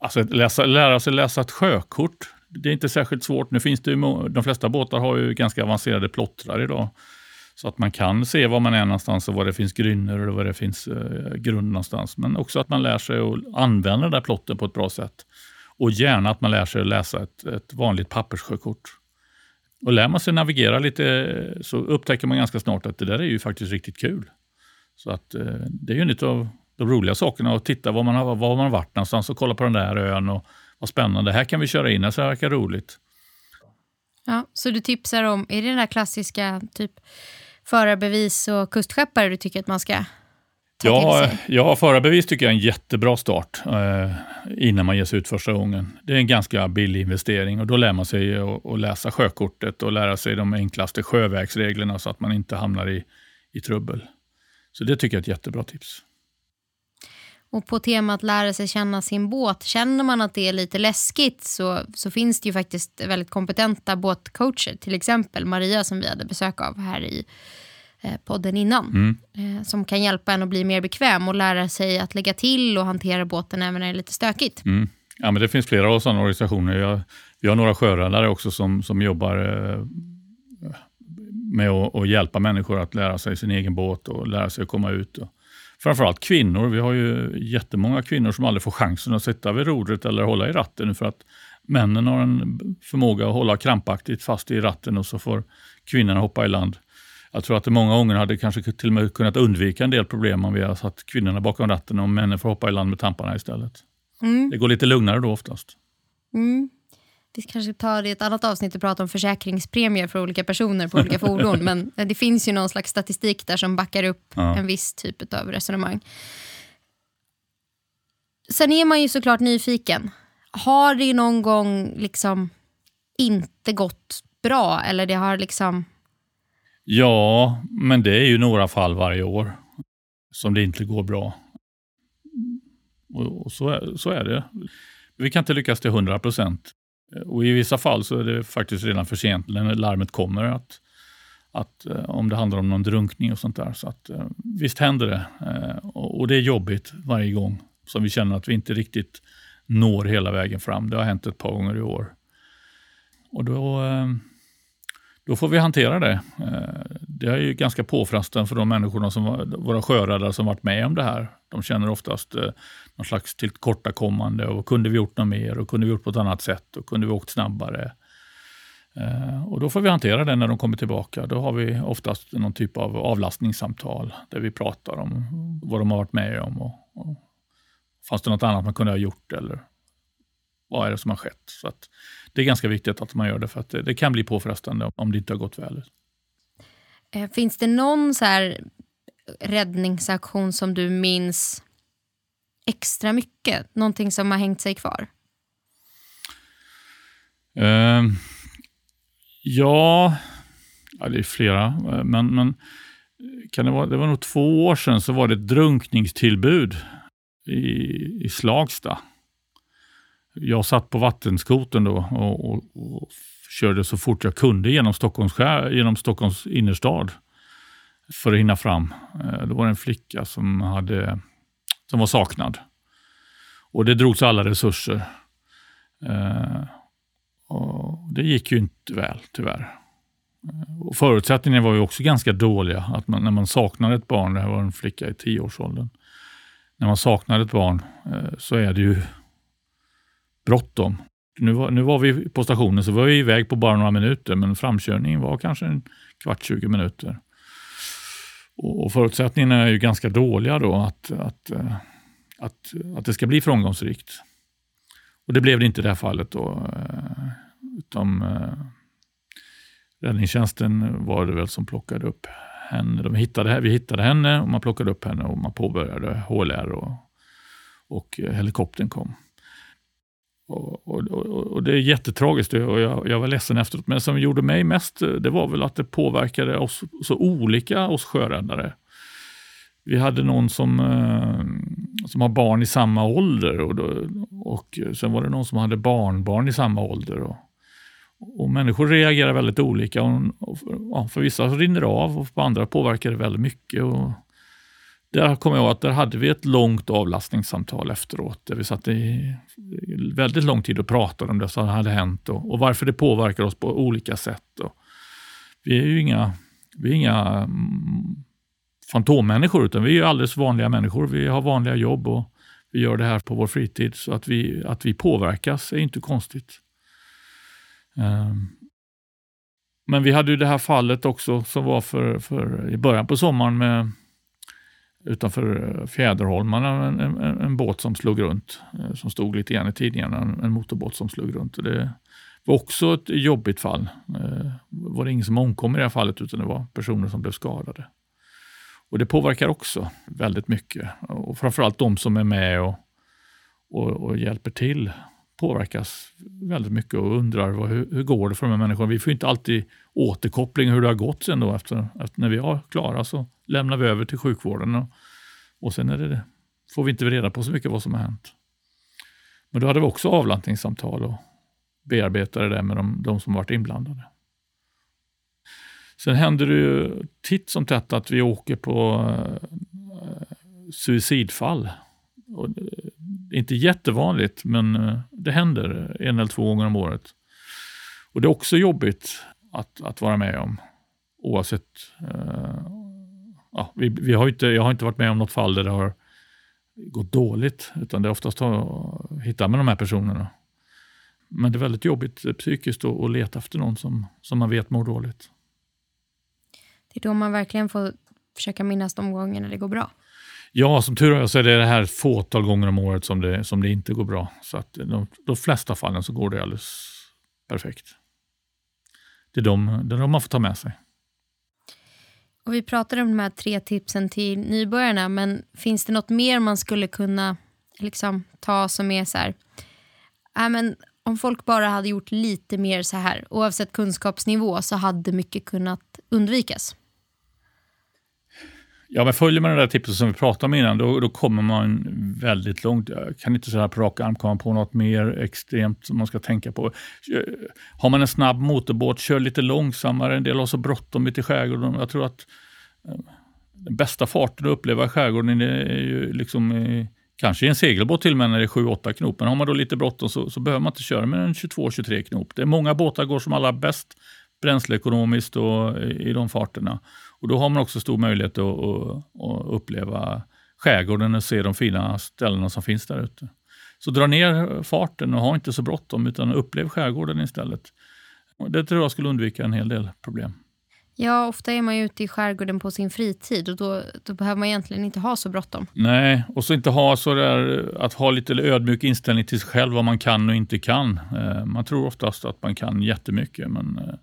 alltså, läsa, lära sig läsa ett sjökort. Det är inte särskilt svårt. Nu finns det ju, de flesta båtar har ju ganska avancerade plottrar idag. Så att man kan se var man är någonstans och var det finns grynnor och var det finns eh, grund någonstans. Men också att man lär sig att använda den där plotten på ett bra sätt. Och gärna att man lär sig att läsa ett, ett vanligt papperssjökort. Och lär man sig navigera lite eh, så upptäcker man ganska snart att det där är ju faktiskt riktigt kul. Så att eh, det är ju en av de roliga sakerna att titta var man har, var man har varit någonstans och kolla på den där ön och vad spännande, här kan vi köra in, det verkar roligt. Ja, så du tipsar om, är det den där klassiska typ förarbevis och kustskeppare du tycker att man ska ta ja, till sig? Ja, förarbevis tycker jag är en jättebra start eh, innan man ger sig ut första gången. Det är en ganska billig investering och då lär man sig att läsa sjökortet och lära sig de enklaste sjövägsreglerna så att man inte hamnar i, i trubbel. Så det tycker jag är ett jättebra tips. Och på temat lära sig känna sin båt, känner man att det är lite läskigt så, så finns det ju faktiskt väldigt kompetenta båtcoacher. Till exempel Maria som vi hade besök av här i eh, podden innan. Mm. Eh, som kan hjälpa en att bli mer bekväm och lära sig att lägga till och hantera båten även när det är lite stökigt. Mm. Ja, men det finns flera sådana organisationer. Jag, vi har några sjöräddare också som, som jobbar eh, med att, hjälpa människor att lära sig sin egen båt och lära sig att komma ut. Och, framförallt kvinnor. Vi har ju jättemånga kvinnor som aldrig får chansen att sitta vid rodret eller hålla i ratten för att männen har en förmåga att hålla krampaktigt fast i ratten och så får kvinnorna hoppa i land. Jag tror att det många gånger hade kanske till och med kunnat undvika en del problem om vi hade satt kvinnorna bakom ratten och männen får hoppa i land med tamparna istället. Mm. Det går lite lugnare då oftast. Mm. Vi kanske tar det i ett annat avsnitt och pratar om försäkringspremier för olika personer på olika fordon. *laughs* Men det finns ju någon slags statistik där som backar upp ja. en viss typ av resonemang. Sen är man ju såklart nyfiken. Har det någon gång liksom inte gått bra? Eller det har liksom... Ja, men det är ju några fall varje år som det inte går bra. Och, så, är, så är det. Vi kan inte lyckas till 100 procent. Eh, och I vissa fall så är det faktiskt redan för sent när larmet kommer. att, att eh, Om det handlar om någon drunkning och sånt där. Så att, eh, visst händer det. Och det är jobbigt varje gång som vi känner att vi inte riktigt når hela vägen fram. Det har hänt ett par gånger i år. Och då, då får vi hantera det. Det är ju ganska påfrestande för de människorna, som våra sjöräddare som varit med om det här. De känner oftast eh, någon slags tillkortakommande och kunde vi gjort något mer och kunde vi gjort på ett annat sätt och kunde vi åkt snabbare. Eh, och då får vi hantera det när de kommer tillbaka. Då har vi oftast någon typ av avlastningssamtal där vi pratar om vad de har varit med om. Och, och fanns det något annat man kunde ha gjort eller vad är det som har skett? Så det är ganska viktigt att man gör det för att det, det kan bli påfrestande om det inte har gått väl. Eh, finns det någon så här räddningsaktion som du minns extra mycket? Någonting som har hängt sig kvar? Uh, ja, ja, det är flera. Eh, men, men kan det, vara, det var nog två år sedan så var det ett drunkningstillbud i, i Slagsta. Jag satt på vattenskoten då och, och, och körde så fort jag kunde genom Stockholms, genom Stockholms innerstad för att hinna fram. Eh, då var det en flicka som, hade, som var saknad. Och det drogs alla resurser. Eh, och det gick ju inte väl, tyvärr. Eh, och förutsättningarna var ju också ganska dåliga. Att man, när man saknar ett barn, det här var en flicka i tioårsåldern. När man saknar ett barn så är det ju bråttom. Nu var, nu var vi på stationen så var vi iväg på bara några minuter, men framkörningen var kanske en kvart, 20 minuter. Och förutsättningarna är ju ganska dåliga då att, att, eh, att, att det ska bli framgångsrikt. Och det blev det inte i det här fallet. Då, eh, utan eh, räddningstjänsten var det väl som plockade upp henne. De hittade, vi hittade henne och man plockade upp henne och man påbörjade HLR och, och eh, helikoptern kom. Och, och, och, Det är jättetragiskt och jag, jag var ledsen efteråt. Men det som gjorde mig mest, det var väl att det påverkade oss så olika, oss sjöräddare. Vi hade någon som, eh, som har barn i samma ålder och, då, och sen var det någon som hade barnbarn i samma ålder. Och, och människor reagerar väldigt olika. Och, och, ja, för vissa rinner det av och för andra påverkar det väldigt mycket. Och, där kommer jag ihåg att där hade vi ett långt avlastningssamtal efteråt, där vi satt i väldigt lång tid och pratade om det som hade hänt och, och varför det påverkar oss på olika sätt. Och vi är ju inga, vi är inga mm, fantommänniskor, utan vi är alldeles vanliga människor. Vi har vanliga jobb och vi gör det här på vår fritid. Så att vi, att vi påverkas är inte konstigt. Um, men vi hade ju det här fallet också som var för, för i början på sommaren med utanför eh, Fjäderholmarna, en, en, en, båt som slog runt, eh, som stod lite grann i tidningarna, en, en motorbåt som slog runt. Det var också ett jobbigt fall. Det var det ingen som omkom i det här fallet, utan det var personer som blev skadade. Och Det påverkar också väldigt mycket. Och framförallt de som är med och, och, och hjälper till påverkas väldigt mycket och undrar vad, hur, hur, går det för de här människorna. Vi får inte alltid återkoppling hur det har gått sen då. Efter, efter när vi har klara så lämnar vi över till sjukvården och, och sen är det, får vi inte reda på så mycket vad som har hänt. Men då hade vi också avlantningssamtal och bearbetade det med de, de som varit inblandade. Sen händer det ju titt som tätt att vi åker på eh, suicidfall. Och eh, det är inte jättevanligt, men eh, det händer en eller två gånger om året. Och Det är också jobbigt att, att vara med om, oavsett... Eh, ja, vi, vi, har inte, jag har inte varit med om något fall där det har gått dåligt, utan det är oftast att hitta med de här personerna. Men det är väldigt jobbigt psykiskt att, att leta efter någon som, som man vet mår dåligt. Det är då man verkligen får försöka minnas de gångerna det går bra. Ja, som tur är så är det det här fåtal gånger om året som det, som det inte går bra. Så att de, de flesta fallen så går det alldeles perfekt. Det är de, det är de man får ta med sig. Och vi pratade om de här tre tipsen till nybörjarna, men finns det något mer man skulle kunna liksom, ta som är så här, äh, men om folk bara hade gjort lite mer så här, oavsett kunskapsnivå, så hade mycket kunnat undvikas? Ja, men följer man det där tipset som vi pratade om innan, då, då kommer man väldigt långt. Jag kan inte så här på rak arm komma på något mer extremt som man ska tänka på. Eh, har man en snabb motorbåt, kör lite långsammare. En del har så bråttom ute i skärgården. Jag tror att eh, den bästa farten att uppleva i skärgården är ju liksom i, kanske i en segelbåt till och med när det är 7-8 knop. Men har man då lite bråttom så, så behöver man inte köra med en 22-23 knop. Det är många båtar går som allra bäst bränsleekonomiskt och i de farterna. Och Då har man också stor möjlighet att, att, uppleva skärgården och se de fina ställena som finns där ute. Så dra ner farten och ha inte så bråttom utan upplev skärgården istället. Det tror jag skulle undvika en hel del problem. Ja, ofta är man ju ute i skärgården på sin fritid och då, då behöver man egentligen inte ha så bråttom. Nej, och så inte ha så där, att ha lite ödmjuk inställning till sig själv, vad man kan och inte kan. Eh, man tror oftast att man kan jättemycket, men eh,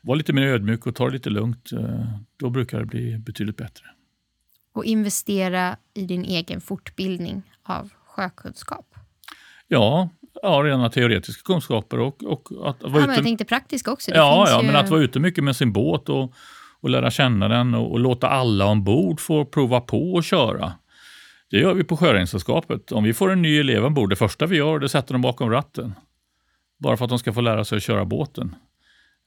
var lite mer ödmjuk och ta det lite lugnt. Eh, då brukar det bli betydligt bättre. Och investera i din egen fortbildning av sjökunskap. Ja, ja rena teoretiska kunskaper. Och, och att vara ja, ute... men jag tänkte praktiska också. Det ja, ja ju... men att vara ute mycket med sin båt och, och lära känna den och, och låta alla ombord få prova på att köra. Det gör vi på Sjöräddningssällskapet. Om vi får en ny elev ombord, det första vi gör det sätter dem bakom ratten. Bara för att de ska få lära sig att köra båten.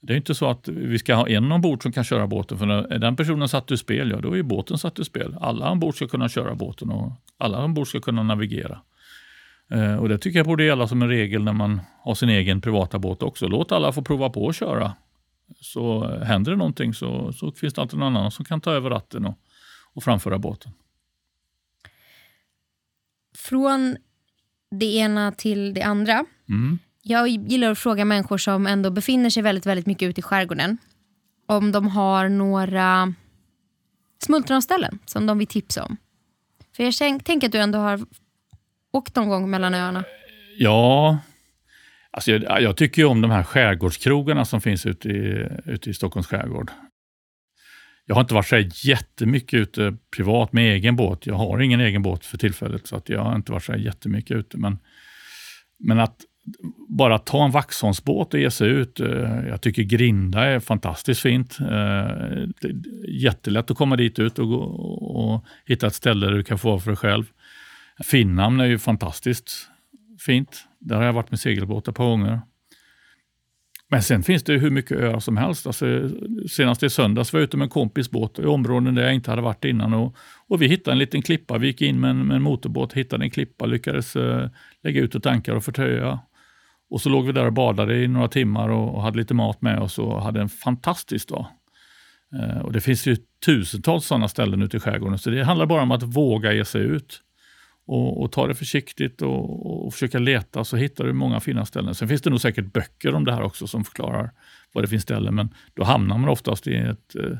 Det är inte så att vi ska ha en ombord som kan köra båten, för när den personen satt ur spel, ja då är båten satt ur spel. Alla ombord ska kunna köra båten och alla ombord ska kunna navigera. Eh, och Det tycker jag borde gälla som en regel när man har sin egen privata båt också. Låt alla få prova på att köra. Så händer det någonting så, så finns det alltid någon annan som kan ta över ratten och, och framföra båten. Från det ena till det andra. Mm. Jag gillar att fråga människor som ändå befinner sig väldigt, väldigt mycket ute i skärgården om de har några smultronställen som de vill tipsa om. För jag tänker att du ändå har åkt någon gång mellan öarna. Ja, alltså jag, jag tycker ju om de här skärgårdskrogarna som finns ute i, ute i Stockholms skärgård. Jag har inte varit så jättemycket ute privat med egen båt. Jag har ingen egen båt för tillfället, så att jag har inte varit så jättemycket ute. Men, men att bara ta en Vaxholmsbåt och ge sig ut. Eh, jag tycker Grinda är fantastiskt fint. Eh, jättelätt att komma dit ut och, gå, och hitta ett ställe där du kan få vara för dig själv. Finnhamn är ju fantastiskt fint. Där har jag varit med segelbåtar par gånger. Men sen finns det hur mycket öar som helst. Alltså, senast i söndags var jag ute med en kompis båt i områden där jag inte hade varit innan. Och, och vi hittade en liten klippa. Vi gick in med en, med en motorbåt, hittade en klippa, lyckades uh, lägga ut och tankar och förtöja. Och så låg vi där och badade i några timmar och, och hade lite mat med oss och hade en fantastisk dag. Eh, och det finns ju tusentals sådana ställen ute i skärgården, så det handlar bara om att våga ge sig ut. och, och ta det försiktigt och, och försöka leta så hittar du många fina ställen. Sen finns det nog säkert böcker om det här också som förklarar var det finns ställen, men då hamnar man oftast i ett, eh,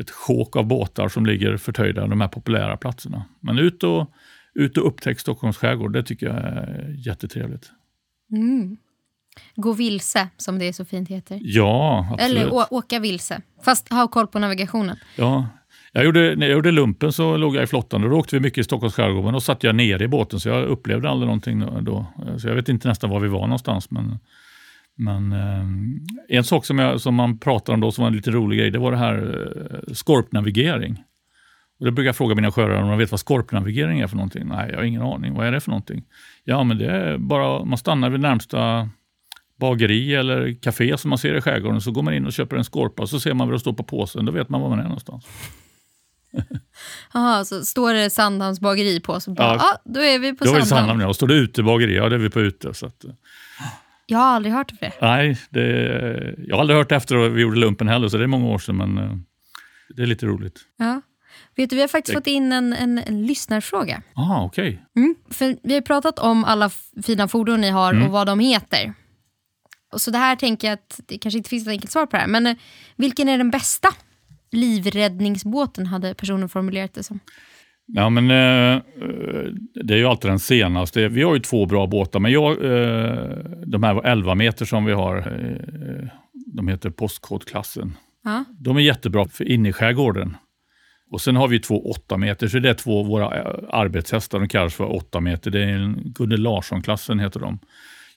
ett sjok av båtar som ligger förtöjda, de här populära platserna. Men ut och, ut och upptäck Stockholms skärgård, det tycker jag är jättetrevligt. Mm. Gå vilse, som det så fint heter. Ja, absolut. Eller åka vilse, fast ha koll på navigationen. Ja, jag gjorde, när jag gjorde lumpen så låg jag i flottan och då åkte vi mycket i Stockholms skärgård. Men då satt jag nere i båten så jag upplevde aldrig någonting då. Så jag vet inte nästan var vi var någonstans. Men, men eh, en sak som, jag, som man pratar om då som var en lite rolig grej, det var det här eh, skorpnavigering. Och det brukar jag fråga mina sjöare om de vet vad skorpnavigering är för någonting. Nej, jag har ingen aning. Vad är det för någonting? Ja, men det är bara, man stannar vid närmsta bageri eller café som man ser i skärgården. Så går man in och köper en skorpa och så ser man vad det står på påsen. Då vet man var man är någonstans. *laughs* Jaha, så står det Sandhamns bageri på så bara, ja, ah, då är vi på då Sandhamn. Sandhamn. Ja. Och står det utebageri, ja det är vi på ute. Så att, jag har aldrig hört det. Nej, det, jag har aldrig hört det efter att vi gjorde lumpen heller, så det är många år sedan, men eh, det är lite roligt. Ja. Vet du, vi har faktiskt fått in en, en, en lyssnarfråga. Ah, okay. Mm, vi har pratat om alla fina fordon ni har mm. och vad de heter. Och så det här tänker jag att det kanske inte finns ett enkelt svar på det här, men eh, vilken är den bästa livräddningsbåten hade personen formulerat det som. Ja, men, eh, det är ju alltid den senaste. Vi har ju två bra båtar, men jag, eh, de här 11 meter som vi har, eh, de heter postkodklassen. Ja. De är jättebra för inne i skärgården. Och sen har vi två 8 meter, så det är två våra eh, arbetshästar. De kallas för 8 meter. Det är en Gunde Larsson-klassen heter de.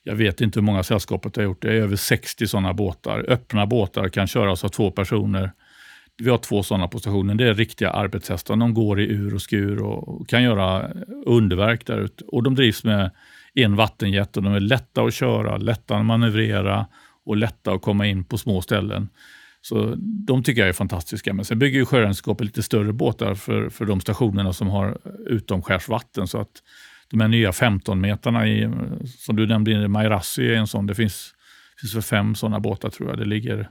Jag vet inte hur många sällskapet har gjort. Det är över 60 sådana båtar. Öppna båtar kan köras av två personer. Vi har två sådana på stationen. Det är riktiga arbetshästar. De går i ur och skur och kan göra underverk där ute. Och de drivs med en vattenjet och de är lätta att köra, lätta att manövrera och lätta att komma in på små ställen. Så De tycker jag är fantastiska. Men sen bygger ju Sjöräddningssällskapet lite större båtar för, för de stationerna som har utomskärsvatten. Så att de här nya 15-metarna, i, som du nämnde, Mairassi är en sån. Det finns, finns för fem sådana båtar tror jag. Det ligger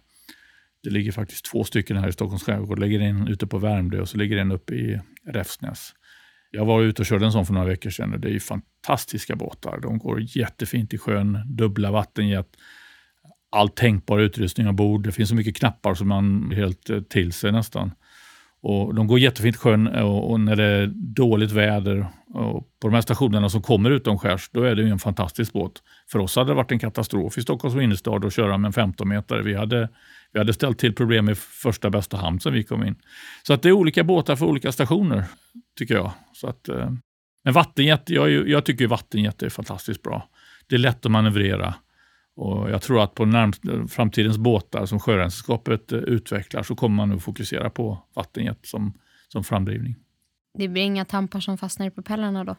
det ligger faktiskt två stycken här i Stockholms skärgård. Det ligger en ute på Värmdö och så ligger en uppe i Räfsnäs. Jag var ute och körde en sån för några veckor sedan och det är fantastiska båtar. De går jättefint i sjön, dubbla vattenjet, all tänkbar utrustning ombord. Det finns så mycket knappar som man helt eh, till sig nästan. Och de går jättefint i sjön och, och, när det är dåligt väder och på de här stationerna som kommer utomskärs, då är det en fantastisk båt. För oss hade det varit en katastrof i Stockholms innerstad att köra med en 15 meter. Vi hade vi hade ställt till problem i första bästa hamn som vi kom in. Så att det är olika båtar för olika stationer, tycker jag. Så att, eh, men vattenjet, jag, jag tycker vattenjet är fantastiskt bra. Det är lätt att manövrera. Och jag tror att på närmst, framtidens båtar som Sjöräddningssällskapet eh, utvecklar så kommer man nu fokusera på vattenjet som, som framdrivning. Det blir inga tampar som fastnar i propellrarna då?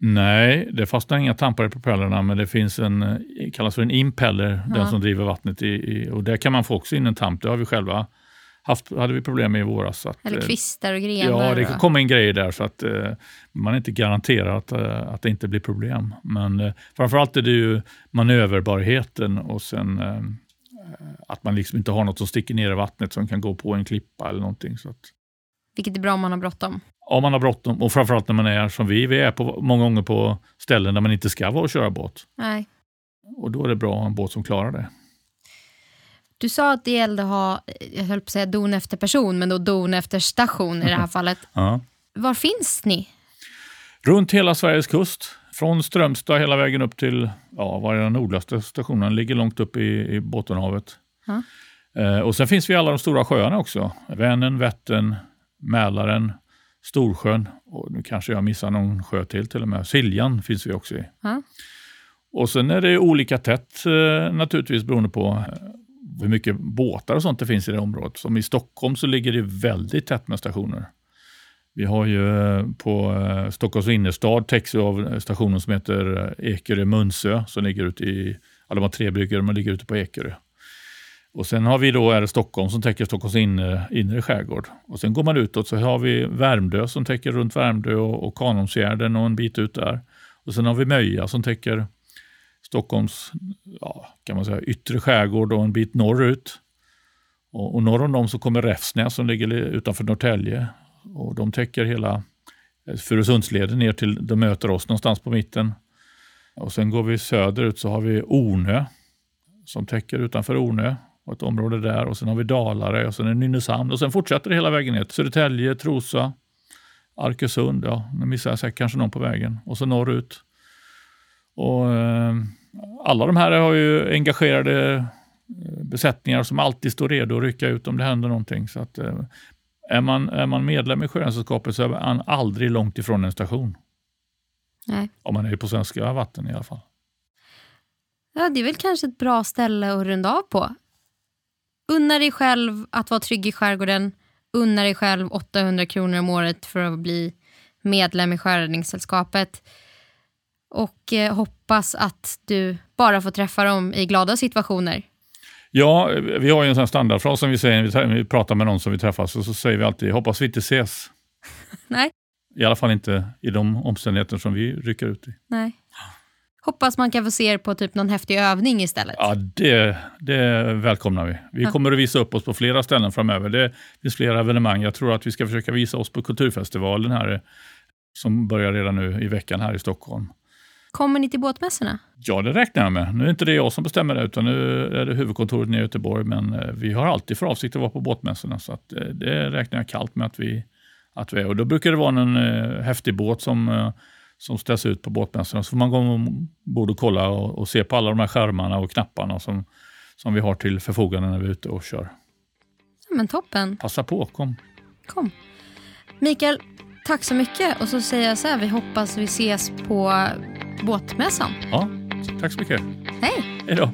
Nej, det fastnar inga tampar i propellrarna, men det finns en, eh, kallas för en impeller, ja. den som driver vattnet i, i, och där kan man få också in en tamp. Det har vi själva haft, hade vi problem med i våras. Att, Eller eh, kvistar och grenar. Ja, det kan komma in grejer där så att eh, man är inte garanterad att, eh, att det inte blir problem. Men eh, framförallt är det ju manöverbarheten och sen eh, att man liksom inte har något som sticker ner i vattnet som kan gå på en klippa eller någonting. Så att... Vilket är bra om man har bråttom om man har bråttom och framförallt när man är som vi, vi är på, många gånger på ställen där man inte ska vara och köra båt. Nej. Och då är det bra att ha en båt som klarar det. Du sa att det gällde att ha, jag höll på att säga don efter person, men då don efter station i det här *laughs* fallet. ja. Var finns ni? Runt hela Sveriges kust. Från Strömstad hela vägen upp till, ja, var är den nordligaste stationen? ligger långt upp i, i Bottenhavet. Ja. Eh, och sen finns vi i alla de stora sjöarna också. Vänern, Vättern, Mälaren, Storsjön och nu kanske jag missar någon sjö till till och med. Siljan finns vi också i. Ja. Och sen är det olika tätt eh, naturligtvis beroende på eh, hur mycket båtar och sånt det finns i det området. Som i Stockholm så ligger det väldigt tätt med stationer. Vi har ju eh, på eh, Stockholms innerstad täcks av stationen som heter eh, Ekerö-Munsö som ligger ute i, ja de har tre bryggor men ligger ute på Ekerö. Och sen har vi då är det Stockholm som täcker Stockholms inre, inre skärgård. Och sen går man utåt så har vi Värmdö som täcker runt Värmdö och, och Kanholmsgärden och en bit ut där. Och sen har vi Möja som täcker Stockholms ja, kan man säga, yttre skärgård och en bit norrut. Och, och norr om dem så kommer Räfsnäs som ligger utanför Norrtälje. Och de täcker hela eh, Furusundsleden ner till, de möter oss någonstans på mitten. Och sen går vi söderut så har vi Ornö som täcker utanför Ornö och ett område där och sen har vi Dalarö och sen är Nynäshamn och sen fortsätter det hela vägen ner till Södertälje, Trosa, Arkösund, ja, nu missar jag säkert kanske någon på vägen och så norrut. Och, eh, alla de här har ju engagerade eh, besättningar som alltid står redo att rycka ut om det händer någonting. Så att, eh, är, man, är man medlem i Sjöräddningssällskapet så är man aldrig långt ifrån en station. Nej. Om man är på svenska vatten i alla fall. Ja, det är väl kanske ett bra ställe att runda av på. Unna dig själv att vara trygg i skärgården. Unna dig själv 800 kronor om året för att bli medlem i Sjöräddningssällskapet. Och eh, hoppas att du bara får träffa dem i glada situationer. Ja, vi har ju en sån standardfras som vi säger när vi pratar med någon som vi träffas och så säger vi alltid hoppas vi inte ses. *laughs* Nej. I alla fall inte i de omständigheter som vi rycker ut i. Nej. Hoppas man kan få se er på typ någon häftig övning istället. Ja, det, det välkomnar vi. Vi kommer att visa upp oss på flera ställen framöver. Det finns flera evenemang. Jag tror att vi ska försöka visa oss på Kulturfestivalen här som börjar redan nu i veckan här i Stockholm. Kommer ni till båtmässorna? Ja, det räknar jag med. Nu är inte det jag som bestämmer det, utan nu är det huvudkontoret i Göteborg. Men eh, vi har alltid för avsikt att vara på båtmässorna, så eh, det räknar jag kallt med att vi, att vi är. Och då brukar det vara en eh, häftig båt som, som ställs ut på båtmässorna. Så får man gå ombord och kolla och, och, se på alla de här skärmarna och knapparna som, som vi har till förfogande när vi är ute och kör. Ja, men toppen. Passa på, kom. Kom. Mikael, tack så mycket. Och så säger jag så här, vi hoppas vi ses på båtmässan. Ja, tack så mycket. Hej. Hej då.